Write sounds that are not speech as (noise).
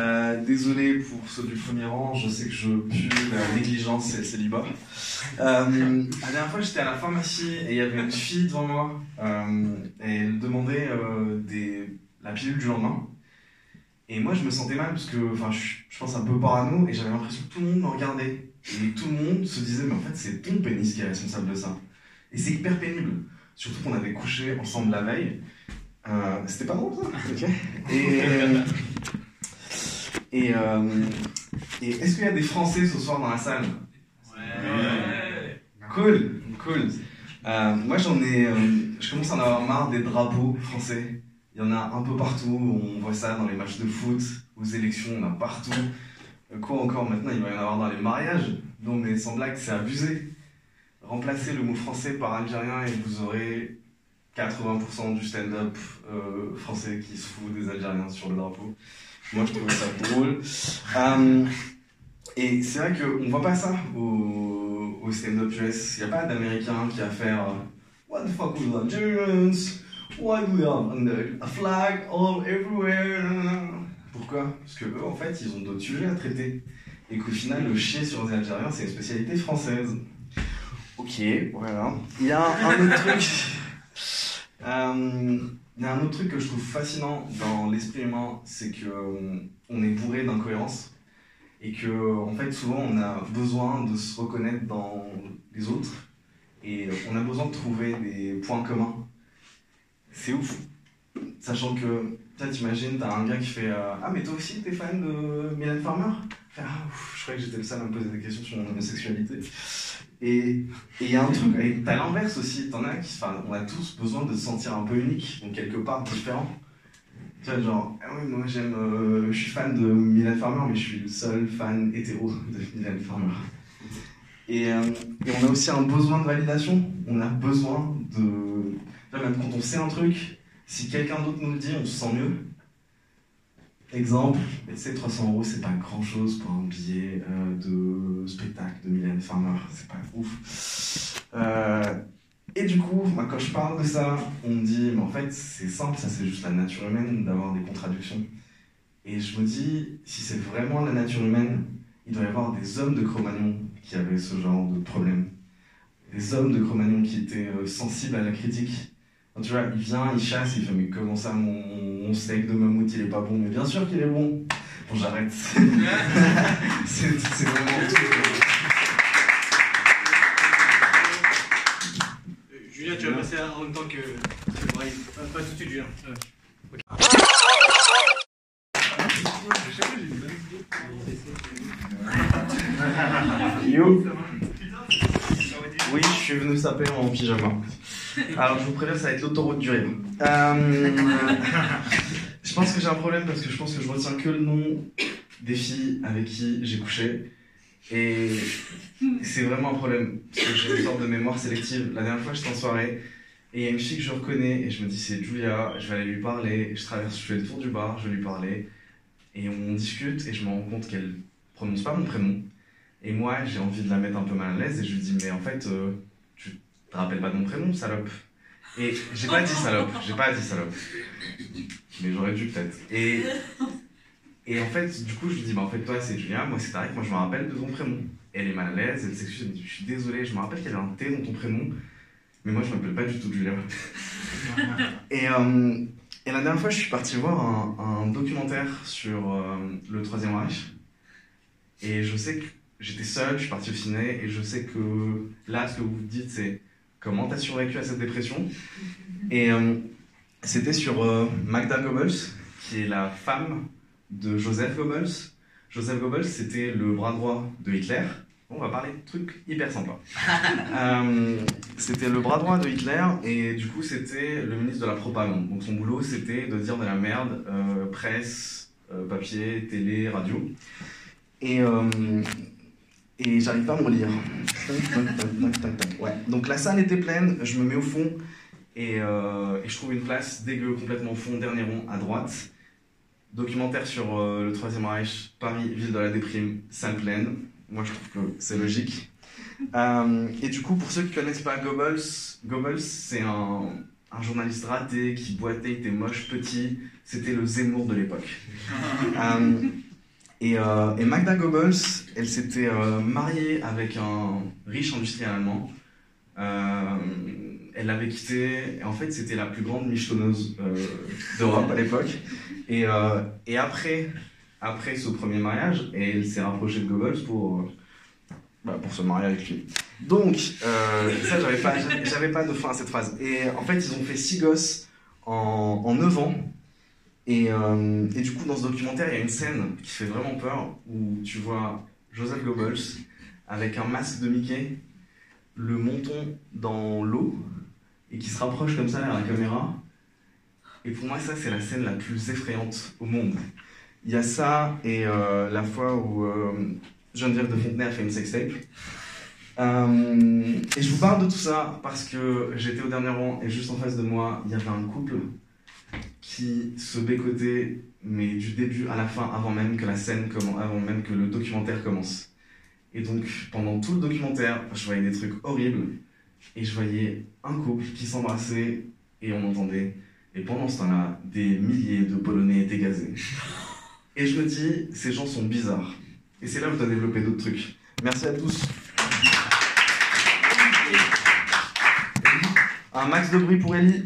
Euh, désolé pour ceux du premier rang, je sais que je pue la négligence et le célibat. Euh, la dernière fois, j'étais à la pharmacie et il y avait une fille devant moi euh, et elle demandait des, la pilule du lendemain. Et moi, je me sentais mal parce que, je, je pense un peu parano et j'avais l'impression que tout le monde me regardait. Et tout le monde se disait, mais en fait, c'est ton pénis qui est responsable de ça. Et c'est hyper pénible. Surtout qu'on avait couché ensemble la veille. C'était pas drôle ça Ok. Et, et, euh, et est-ce qu'il y a des Français ce soir dans la salle? Cool, cool. Euh, moi j'en ai, euh, je commence à en avoir marre des drapeaux français. Il y en a un peu partout, on voit ça dans les matchs de foot, aux élections, on en a partout. Quoi encore maintenant, il va y en avoir dans les mariages. Non mais sans blague, c'est abusé. Remplacez le mot français par algérien et vous aurez 80% du stand-up euh, français qui se fout des Algériens sur le drapeau. Moi je trouvais ça drôle. Euh, et c'est vrai qu'on voit pas ça au, au stand-up US. Il n'y a pas d'Américain qui va faire euh, What the fuck with Algerians? Why do we have a flag all everywhere? Pourquoi? Parce que eux, en fait, ils ont d'autres sujets à traiter. Et qu'au final, le chier sur les Algériens, c'est une spécialité française. Ok, voilà. Il y a un autre truc. Euh, Il y a un autre truc que je trouve fascinant dans l'esprit humain, c'est que euh, on est bourré d'incohérences et que en fait souvent on a besoin de se reconnaître dans les autres et on a besoin de trouver des points communs. C'est ouf, sachant que t'imagines, t'as un gars qui fait euh, ah mais toi aussi t'es fan de Mylène Farmer? Ah je croyais que j'étais le seul à me poser des questions sur mon homosexualité. Et il y a un truc, t'as l'inverse aussi, t'en as qui, enfin, on a tous besoin de se sentir un peu unique, donc quelque part différent. Tu vois, genre, ah oui, moi j'aime, euh, je suis fan de Mylène Farmer, mais je suis le seul fan hétéro de Mylène Farmer. Et, euh, et on a aussi un besoin de validation, on a besoin de. Tu vois, même quand on sait un truc, si quelqu'un d'autre nous le dit, on se sent mieux. Exemple, sais, 300 euros, c'est pas grand chose pour un billet euh, de spectacle de Mylène Farmer, c'est pas ouf. Euh, et du coup, quand je parle de ça, on me dit, mais en fait, c'est simple, ça c'est juste la nature humaine d'avoir des contradictions. Et je me dis, si c'est vraiment la nature humaine, il doit y avoir des hommes de Cro-Magnon qui avaient ce genre de problème. Des hommes de Cro-Magnon qui étaient euh, sensibles à la critique. Tu vois, il vient, il chasse, il fait, mais comment ça, mon, mon steak de mammouth, il est pas bon Mais bien sûr qu'il est bon. Bon, j'arrête. (laughs) c'est vraiment tout. Julien, tu vas passer en même temps que. que. Pas, pas tout de suite, Julien. Yo Oui, je suis venu saper en pyjama. Alors, je vous préviens, ça va être l'autoroute du rire. Euh, (laughs) je pense que j'ai un problème parce que je pense que je retiens que le nom des filles avec qui j'ai couché. Et c'est vraiment un problème. Parce que j'ai une sorte de mémoire sélective. La dernière fois, j'étais en soirée et il y a une fille que je reconnais et je me dis, c'est Julia, je vais aller lui parler. Je traverse, je fais le tour du bar, je vais lui parler. Et on discute et je me rends compte qu'elle prononce pas mon prénom. Et moi, j'ai envie de la mettre un peu mal à l'aise et je lui dis, mais en fait, euh, te rappelles pas mon prénom, salope Et j'ai pas dit salope, j'ai pas dit salope. Mais j'aurais dû peut-être. Et, et en fait, du coup, je lui dis, bah en fait, toi, c'est Julia, moi, c'est Tarek, moi, je me rappelle de ton prénom. Elle est mal à l'aise, elle s'excuse, elle me dit, je suis désolé, je me rappelle qu'il y avait un T dans ton prénom, mais moi, je m'appelle pas du tout Julia. (laughs) et, euh, et la dernière fois, je suis parti voir un, un documentaire sur euh, le Troisième Reich. Et je sais que j'étais seul, je suis parti au ciné, et je sais que là, ce que vous dites, c'est comment t'as survécu à cette dépression. Et euh, c'était sur euh, Magda Goebbels, qui est la femme de Joseph Goebbels. Joseph Goebbels, c'était le bras droit de Hitler. Bon, on va parler de trucs hyper sympas. (laughs) Euh, c'était le bras droit de Hitler, et du coup, c'était le ministre de la propagande. Donc son boulot, c'était de dire de la merde, presse, papier, télé, radio. Et, et j'arrive pas à tac, tac. Ouais. Donc la salle était pleine, je me mets au fond et, euh, et je trouve une place dégueu, complètement au fond, dernier rond, à droite. Documentaire sur euh, le Troisième Reich, Paris, ville de la déprime, salle pleine. Moi je trouve que c'est logique. Euh, et du coup, pour ceux qui connaissent pas Goebbels, Goebbels c'est un, un journaliste raté qui boitait, était moche, petit. C'était le Zemmour de l'époque. (laughs) Euh, Et, Magda Goebbels, elle s'était euh, mariée avec un riche industriel allemand. Euh, elle l'avait quitté, et en fait c'était la plus grande michetonneuse d'Europe à l'époque. Et, après, après ce premier mariage, elle s'est rapprochée de Goebbels pour, bah, pour se marier avec lui. Donc, ça j'avais pas, j'avais pas de fin à cette phrase. Et en fait ils ont fait six gosses en, en 9 ans. Et, euh, et du coup, dans ce documentaire, il y a une scène qui fait vraiment peur où tu vois Joseph Goebbels avec un masque de Mickey, le menton dans l'eau et qui se rapproche comme ça vers la caméra. Et pour moi, ça, c'est la scène la plus effrayante au monde. Il y a ça et euh, la fois où euh, Geneviève de Fontenay a fait une sextape. Euh, et je vous parle de tout ça parce que j'étais au dernier rang et juste en face de moi, il y avait un couple qui se bécotait, mais du début à la fin, avant même que la scène commence, avant même que le documentaire commence. Et donc, pendant tout le documentaire, je voyais des trucs horribles, et je voyais un couple qui s'embrassait, et on entendait, et pendant ce temps-là, des milliers de Polonais étaient gazés. (laughs) Et je me dis, ces gens sont bizarres. Et c'est là où je dois développer d'autres trucs. Merci à tous. Un max de bruit pour Ellie.